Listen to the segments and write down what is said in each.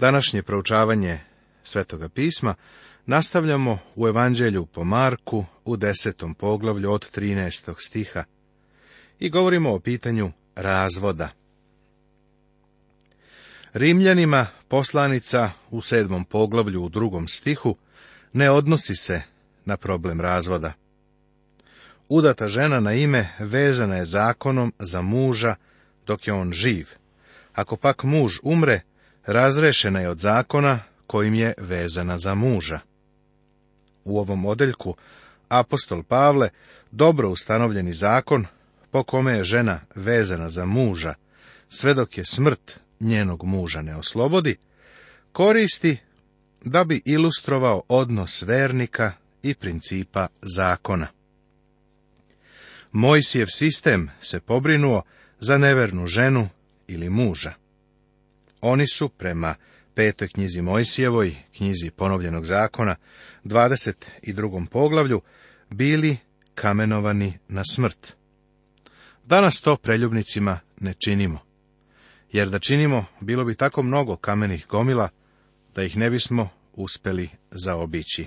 Današnje proučavanje Svetoga pisma nastavljamo u Evanđelju po Marku u desetom poglavlju od 13. stiha i govorimo o pitanju razvoda. Rimljanima poslanica u sedmom poglavlju u drugom stihu ne odnosi se na problem razvoda. Udata žena na ime vezana je zakonom za muža dok je on živ. Ako pak muž umre, razrešena je od zakona kojim je vezana za muža. U ovom odeljku apostol Pavle dobro ustanovljeni zakon po kome je žena vezana za muža, sve dok je smrt njenog muža ne oslobodi, koristi da bi ilustrovao odnos vernika i principa zakona. Mojsijev sistem se pobrinuo za nevernu ženu ili muža. Oni su, prema petoj knjizi Mojsijevoj, knjizi ponovljenog zakona, 22. poglavlju, bili kamenovani na smrt. Danas to preljubnicima ne činimo. Jer da činimo, bilo bi tako mnogo kamenih gomila, da ih ne bismo uspeli zaobići.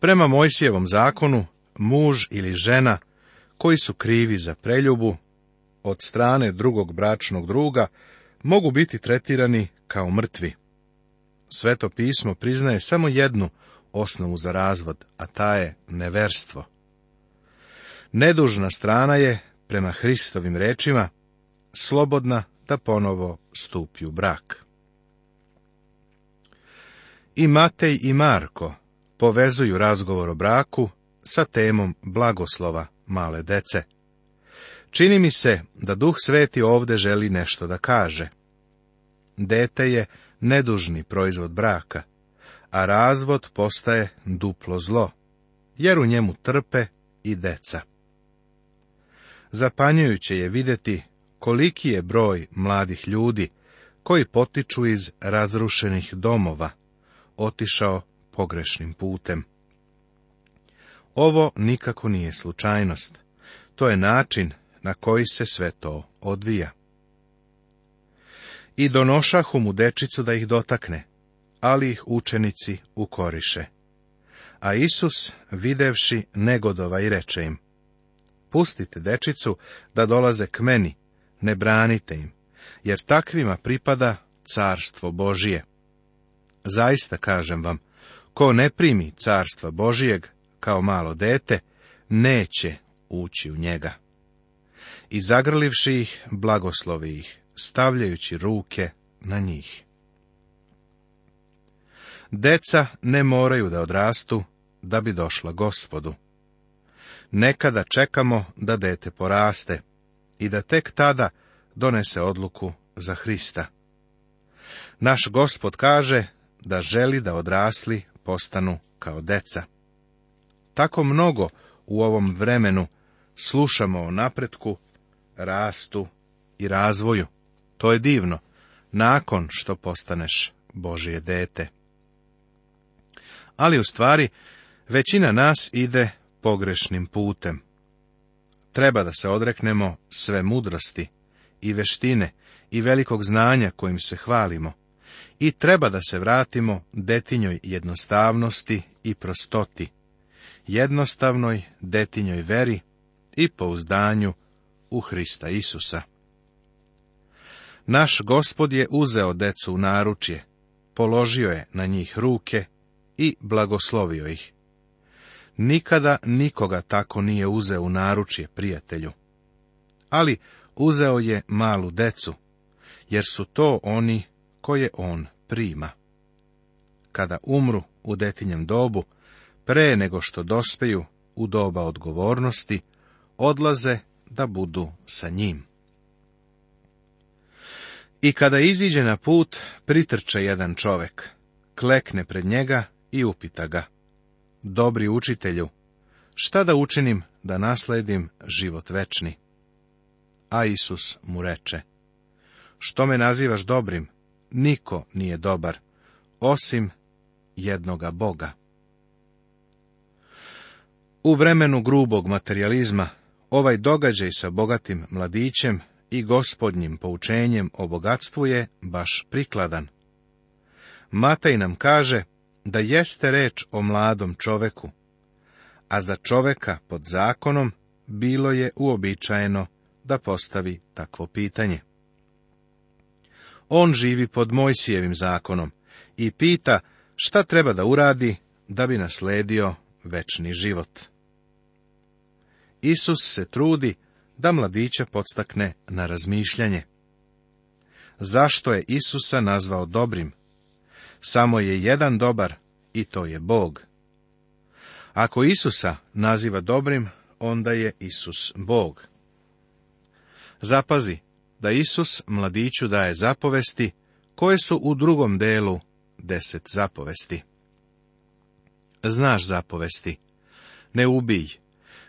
Prema Mojsijevom zakonu, muž ili žena koji su krivi za preljubu od strane drugog bračnog druga mogu biti tretirani kao mrtvi. Sveto pismo priznaje samo jednu osnovu za razvod, a ta je neverstvo. Nedužna strana je, prema Hristovim rečima, slobodna da ponovo stupi u brak. I Matej i Marko povezuju razgovor o braku sa temom blagoslova male dece. Čini mi se da Duh Sveti ovde želi nešto da kaže. Dete je nedužni proizvod braka, a razvod postaje duplo zlo, jer u njemu trpe i deca. Zapanjujuće je vidjeti koliki je broj mladih ljudi koji potiču iz razrušenih domova, otišao pogrešnim putem. Ovo nikako nije slučajnost. To je način na koji se sve to odvija. I donošahu mu dečicu da ih dotakne, ali ih učenici ukoriše. A Isus, videvši, negodova i reče im, Pustite dečicu da dolaze k meni, ne branite im, jer takvima pripada carstvo Božije. Zaista kažem vam, ko ne primi carstva Božijeg kao malo dete, neće ući u njega i zagrlivši ih, blagoslovi ih, stavljajući ruke na njih. Deca ne moraju da odrastu, da bi došla gospodu. Nekada čekamo da dete poraste i da tek tada donese odluku za Hrista. Naš gospod kaže da želi da odrasli postanu kao deca. Tako mnogo u ovom vremenu slušamo o napretku rastu i razvoju. To je divno, nakon što postaneš Božije dete. Ali u stvari, većina nas ide pogrešnim putem. Treba da se odreknemo sve mudrosti i veštine i velikog znanja kojim se hvalimo i treba da se vratimo detinjoj jednostavnosti i prostoti, jednostavnoj detinjoj veri i pouzdanju u Isusa. Naš gospod je uzeo decu u naručje, položio je na njih ruke i blagoslovio ih. Nikada nikoga tako nije uzeo u naručje prijatelju. Ali uzeo je malu decu, jer su to oni koje on prima. Kada umru u detinjem dobu, pre nego što dospeju u doba odgovornosti, odlaze da budu sa njim. I kada iziđe na put, pritrče jedan čovek, klekne pred njega i upita ga. Dobri učitelju, šta da učinim da nasledim život večni? A Isus mu reče, što me nazivaš dobrim, niko nije dobar, osim jednoga Boga. U vremenu grubog materializma Ovaj događaj sa bogatim mladićem i gospodnjim poučenjem o bogatstvu je baš prikladan. Matej nam kaže da jeste reč o mladom čoveku, a za čoveka pod zakonom bilo je uobičajeno da postavi takvo pitanje. On živi pod Mojsijevim zakonom i pita šta treba da uradi da bi nasledio večni život. Isus se trudi da mladića podstakne na razmišljanje. Zašto je Isusa nazvao dobrim? Samo je jedan dobar i to je Bog. Ako Isusa naziva dobrim, onda je Isus Bog. Zapazi da Isus mladiću daje zapovesti koje su u drugom delu deset zapovesti. Znaš zapovesti. Ne ubij,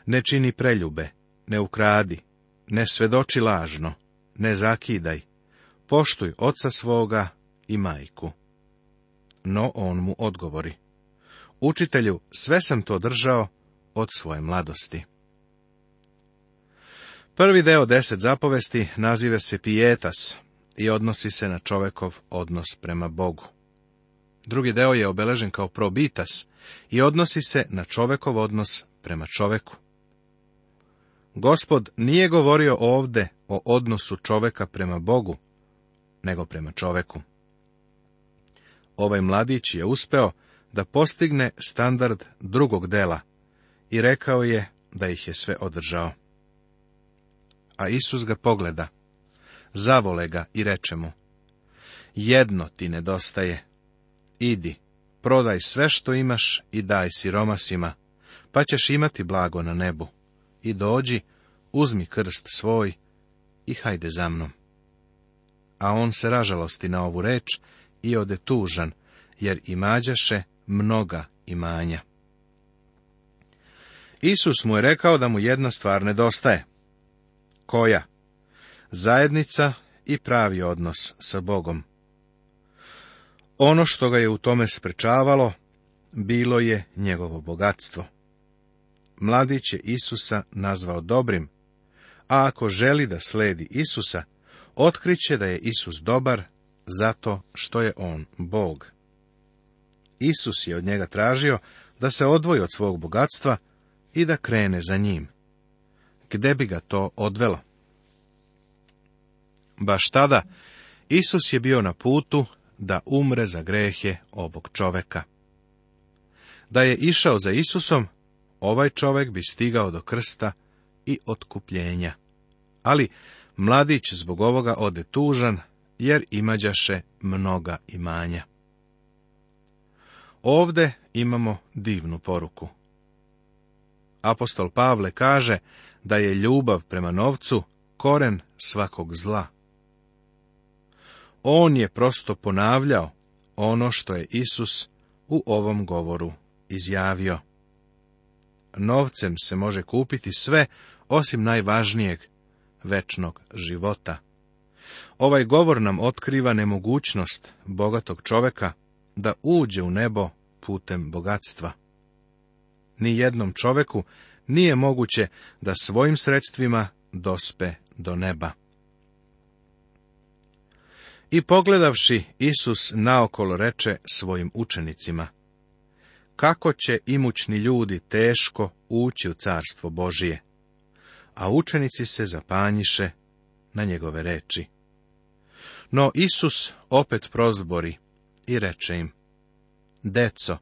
ne čini preljube, ne ukradi, ne svedoči lažno, ne zakidaj, poštuj oca svoga i majku. No on mu odgovori, učitelju, sve sam to držao od svoje mladosti. Prvi deo deset zapovesti nazive se pijetas i odnosi se na čovekov odnos prema Bogu. Drugi deo je obeležen kao probitas i odnosi se na čovekov odnos prema čoveku. Gospod nije govorio ovde o odnosu čoveka prema Bogu, nego prema čoveku. Ovaj mladić je uspeo da postigne standard drugog dela i rekao je da ih je sve održao. A Isus ga pogleda, zavole ga i reče mu, jedno ti nedostaje, idi, prodaj sve što imaš i daj siromasima, pa ćeš imati blago na nebu i dođi, uzmi krst svoj i hajde za mnom. A on se ražalosti na ovu reč i ode tužan, jer imađaše mnoga imanja. Isus mu je rekao da mu jedna stvar nedostaje. Koja? Zajednica i pravi odnos sa Bogom. Ono što ga je u tome sprečavalo, bilo je njegovo bogatstvo mladić je Isusa nazvao dobrim, a ako želi da sledi Isusa, otkriće da je Isus dobar zato što je on Bog. Isus je od njega tražio da se odvoji od svog bogatstva i da krene za njim. Gde bi ga to odvelo? Baš tada Isus je bio na putu da umre za grehe ovog čoveka. Da je išao za Isusom, ovaj čovjek bi stigao do krsta i otkupljenja. Ali mladić zbog ovoga ode tužan, jer imađaše mnoga imanja. Ovde imamo divnu poruku. Apostol Pavle kaže da je ljubav prema novcu koren svakog zla. On je prosto ponavljao ono što je Isus u ovom govoru izjavio novcem se može kupiti sve osim najvažnijeg večnog života. Ovaj govor nam otkriva nemogućnost bogatog čoveka da uđe u nebo putem bogatstva. Ni jednom čoveku nije moguće da svojim sredstvima dospe do neba. I pogledavši, Isus naokolo reče svojim učenicima, kako će imućni ljudi teško ući u carstvo Božije. A učenici se zapanjiše na njegove reči. No Isus opet prozbori i reče im, Deco,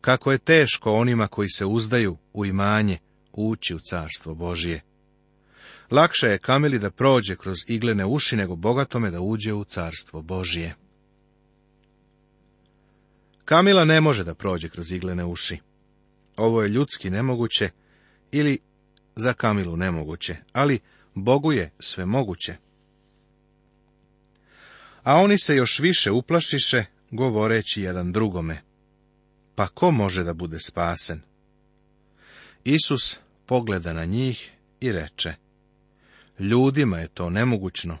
kako je teško onima koji se uzdaju u imanje ući u carstvo Božije. Lakše je kamili da prođe kroz iglene uši nego bogatome da uđe u carstvo Božije. Kamila ne može da prođe kroz iglene uši. Ovo je ljudski nemoguće ili za Kamilu nemoguće, ali Bogu je sve moguće. A oni se još više uplašiše, govoreći jedan drugome. Pa ko može da bude spasen? Isus pogleda na njih i reče. Ljudima je to nemogućno,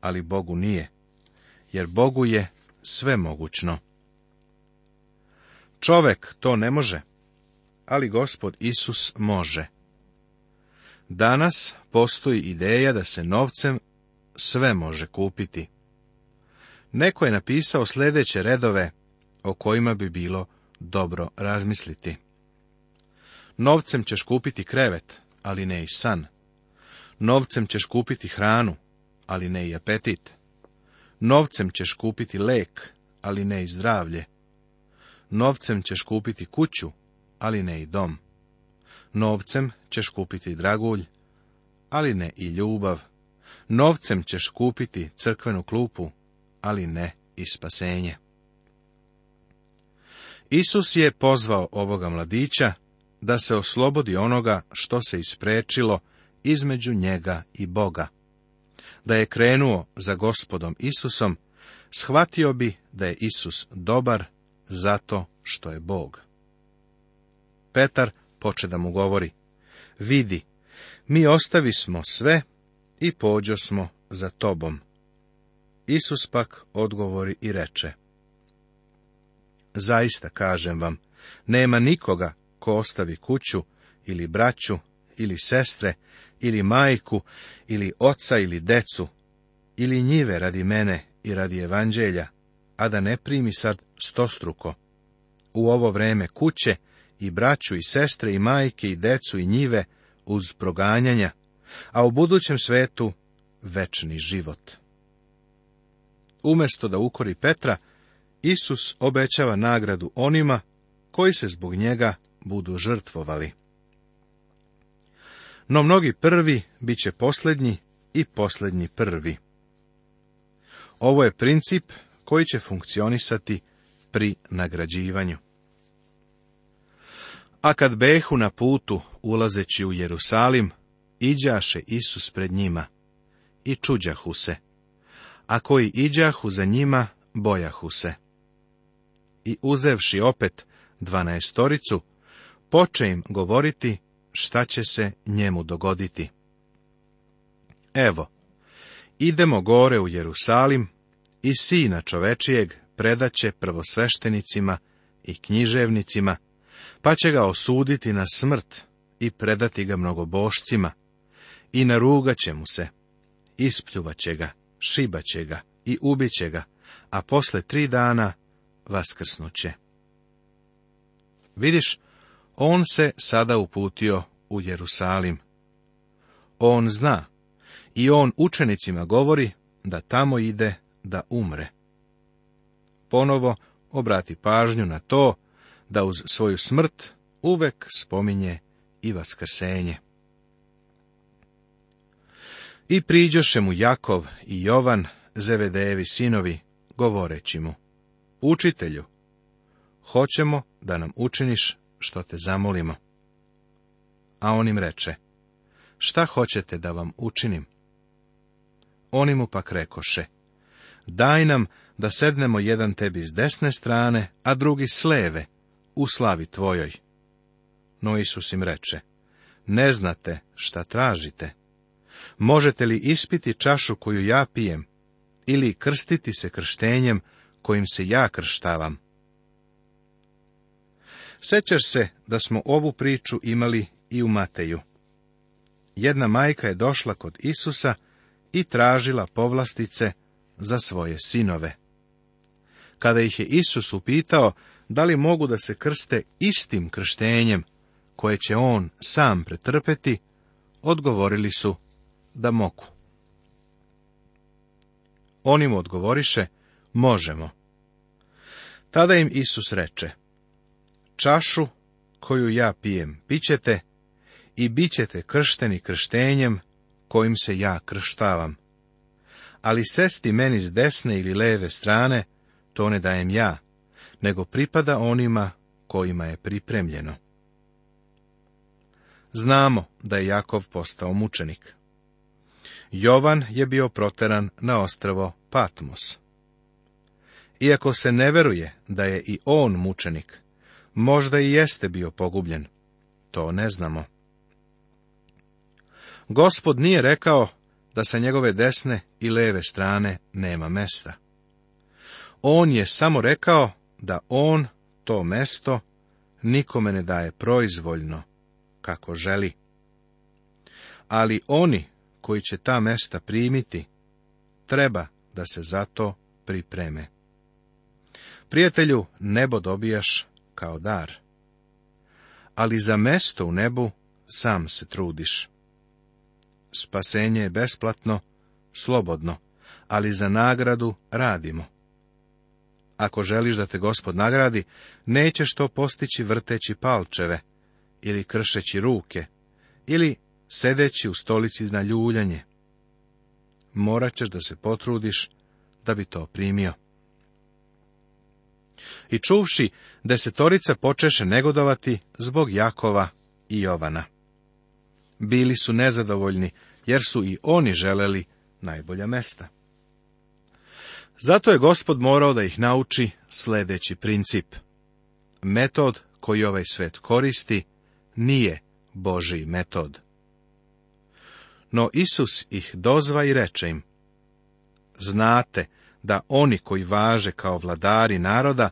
ali Bogu nije, jer Bogu je sve mogućno. Čovek to ne može, ali gospod Isus može. Danas postoji ideja da se novcem sve može kupiti. Neko je napisao sljedeće redove o kojima bi bilo dobro razmisliti. Novcem ćeš kupiti krevet, ali ne i san. Novcem ćeš kupiti hranu, ali ne i apetit. Novcem ćeš kupiti lek, ali ne i zdravlje. Novcem ćeš kupiti kuću, ali ne i dom. Novcem ćeš kupiti dragulj, ali ne i ljubav. Novcem ćeš kupiti crkvenu klupu, ali ne i spasenje. Isus je pozvao ovoga mladića da se oslobodi onoga što se isprečilo između njega i Boga. Da je krenuo za gospodom Isusom, shvatio bi da je Isus dobar zato što je Bog. Petar poče da mu govori, vidi, mi ostavi smo sve i pođo smo za tobom. Isus pak odgovori i reče, zaista kažem vam, nema nikoga ko ostavi kuću ili braću ili sestre ili majku ili oca ili decu ili njive radi mene i radi evanđelja a da ne primi sad stostruko. U ovo vreme kuće i braću i sestre i majke i decu i njive uz proganjanja, a u budućem svetu večni život. Umesto da ukori Petra, Isus obećava nagradu onima koji se zbog njega budu žrtvovali. No mnogi prvi bit će posljednji i posljednji prvi. Ovo je princip koji će funkcionisati pri nagrađivanju. A kad behu na putu, ulazeći u Jerusalim, iđaše Isus pred njima i čuđahu se, a koji iđahu za njima, bojahu se. I uzevši opet dvanaestoricu, poče im govoriti šta će se njemu dogoditi. Evo, idemo gore u Jerusalim, i sina čovečijeg predaće prvosveštenicima i književnicima, pa će ga osuditi na smrt i predati ga mnogobošcima, i narugaće mu se, ispljuvaće ga, šibaće ga i ubiće ga, a posle tri dana vaskrsnuće. Vidiš, on se sada uputio u Jerusalim. On zna i on učenicima govori da tamo ide da umre. Ponovo obrati pažnju na to da uz svoju smrt uvek spominje i vaskrsenje. I priđoše mu Jakov i Jovan, Zevedejevi sinovi, govoreći mu, Učitelju, hoćemo da nam učiniš što te zamolimo. A on im reče, Šta hoćete da vam učinim? Oni mu pak rekoše, daj nam da sednemo jedan tebi s desne strane, a drugi s leve, u slavi tvojoj. No Isus im reče, ne znate šta tražite. Možete li ispiti čašu koju ja pijem, ili krstiti se krštenjem kojim se ja krštavam? Sećaš se da smo ovu priču imali i u Mateju. Jedna majka je došla kod Isusa i tražila povlastice za svoje sinove. Kada ih je Isus upitao da li mogu da se krste istim krštenjem koje će on sam pretrpeti, odgovorili su da mogu. Oni mu odgovoriše, možemo. Tada im Isus reče, čašu koju ja pijem pićete i bit ćete kršteni krštenjem kojim se ja krštavam ali sesti meni s desne ili leve strane, to ne dajem ja, nego pripada onima kojima je pripremljeno. Znamo da je Jakov postao mučenik. Jovan je bio proteran na ostravo Patmos. Iako se ne veruje da je i on mučenik, možda i jeste bio pogubljen. To ne znamo. Gospod nije rekao da sa njegove desne i leve strane nema mesta. On je samo rekao da on to mesto nikome ne daje proizvoljno, kako želi. Ali oni koji će ta mesta primiti, treba da se zato pripreme. Prijatelju, nebo dobijaš kao dar, ali za mesto u nebu sam se trudiš spasenje je besplatno, slobodno, ali za nagradu radimo. Ako želiš da te gospod nagradi, nećeš to postići vrteći palčeve, ili kršeći ruke, ili sedeći u stolici na ljuljanje. Morat ćeš da se potrudiš da bi to primio. I čuvši, desetorica počeše negodovati zbog Jakova i Jovana bili su nezadovoljni, jer su i oni želeli najbolja mesta. Zato je gospod morao da ih nauči sledeći princip. Metod koji ovaj svet koristi nije Boži metod. No Isus ih dozva i reče im, znate da oni koji važe kao vladari naroda,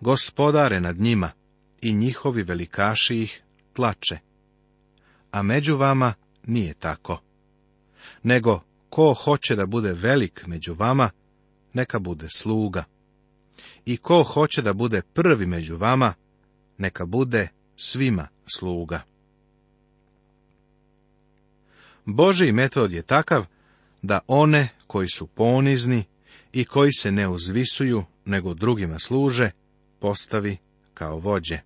gospodare nad njima i njihovi velikaši ih tlače a među vama nije tako. Nego, ko hoće da bude velik među vama, neka bude sluga. I ko hoće da bude prvi među vama, neka bude svima sluga. Boži metod je takav da one koji su ponizni i koji se ne uzvisuju, nego drugima služe, postavi kao vođe.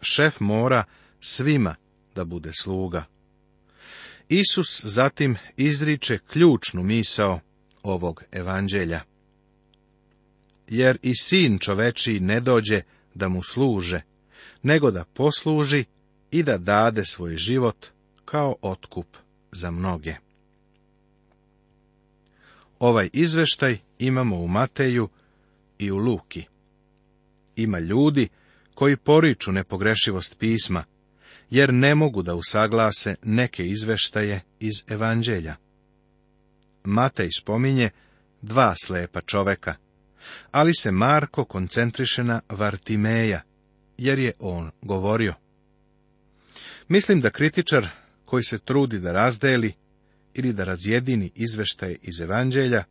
Šef mora svima da bude sluga. Isus zatim izriče ključnu misao ovog evanđelja. Jer i sin čoveči ne dođe da mu služe, nego da posluži i da dade svoj život kao otkup za mnoge. Ovaj izveštaj imamo u Mateju i u Luki. Ima ljudi koji poriču nepogrešivost pisma, jer ne mogu da usaglase neke izveštaje iz evanđelja. Matej spominje dva slepa čoveka, ali se Marko koncentriše na Vartimeja, jer je on govorio. Mislim da kritičar koji se trudi da razdeli ili da razjedini izveštaje iz evanđelja,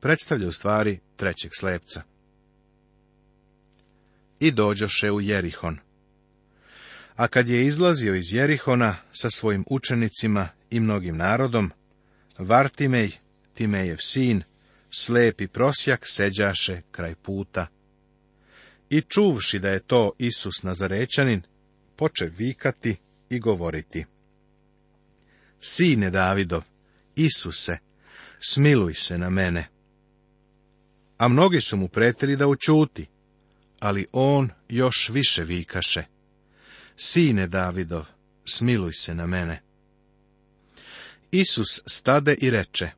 predstavlja u stvari trećeg slepca. I dođoše u Jerihon. A kad je izlazio iz Jerihona sa svojim učenicima i mnogim narodom, Vartimej, Timejev sin, slepi prosjak seđaše kraj puta. I čuvši da je to Isus Nazarećanin, poče vikati i govoriti. Sine Davidov, Isuse, smiluj se na mene. A mnogi su mu pretili da učuti, ali on još više vikaše. Sine Davidov, smiluj se na mene. Isus stade i reče,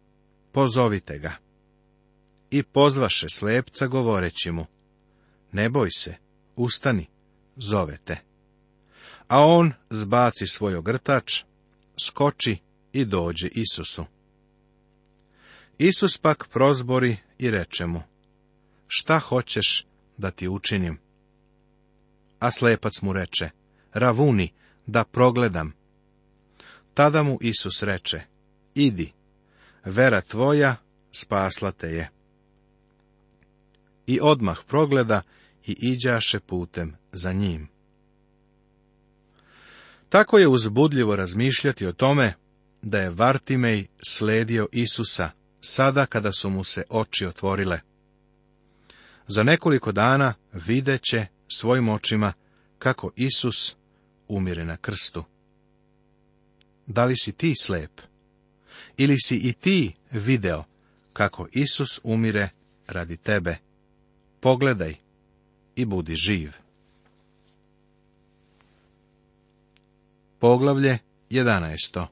pozovite ga. I pozvaše slepca govoreći mu, ne boj se, ustani, zovete. A on zbaci svoj ogrtač, skoči i dođe Isusu. Isus pak prozbori i reče mu, šta hoćeš da ti učinim? A slepac mu reče, ravuni, da progledam. Tada mu Isus reče, idi, vera tvoja spasla te je. I odmah progleda i iđaše putem za njim. Tako je uzbudljivo razmišljati o tome da je Vartimej sledio Isusa sada kada su mu se oči otvorile. Za nekoliko dana videće svojim očima kako Isus umire na krstu. Da li si ti slep? Ili si i ti video kako Isus umire radi tebe? Pogledaj i budi živ. Poglavlje 11.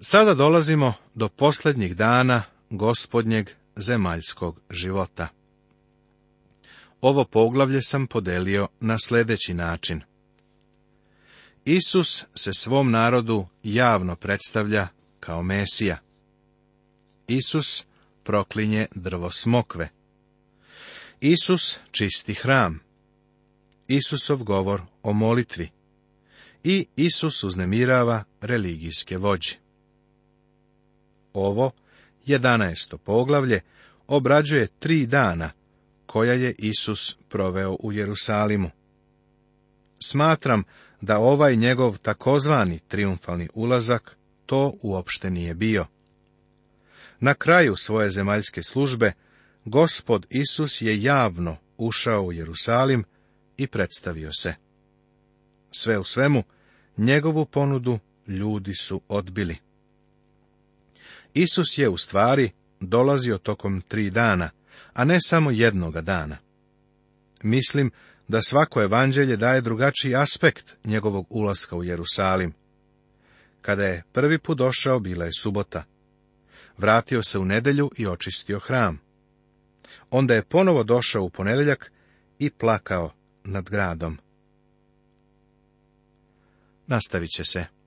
Sada dolazimo do posljednjih dana gospodnjeg zemaljskog života. Ovo poglavlje sam podelio na sljedeći način. Isus se svom narodu javno predstavlja kao Mesija. Isus proklinje drvo smokve. Isus čisti hram. Isusov govor o molitvi. I Isus uznemirava religijske vođe. Ovo, 11. poglavlje, obrađuje tri dana – koja je Isus proveo u Jerusalimu. Smatram da ovaj njegov takozvani triumfalni ulazak to uopšte nije bio. Na kraju svoje zemaljske službe, gospod Isus je javno ušao u Jerusalim i predstavio se. Sve u svemu, njegovu ponudu ljudi su odbili. Isus je u stvari dolazio tokom tri dana, a ne samo jednoga dana. Mislim da svako evanđelje daje drugačiji aspekt njegovog ulaska u Jerusalim. Kada je prvi put došao, bila je subota. Vratio se u nedelju i očistio hram. Onda je ponovo došao u ponedeljak i plakao nad gradom. Nastavit će se.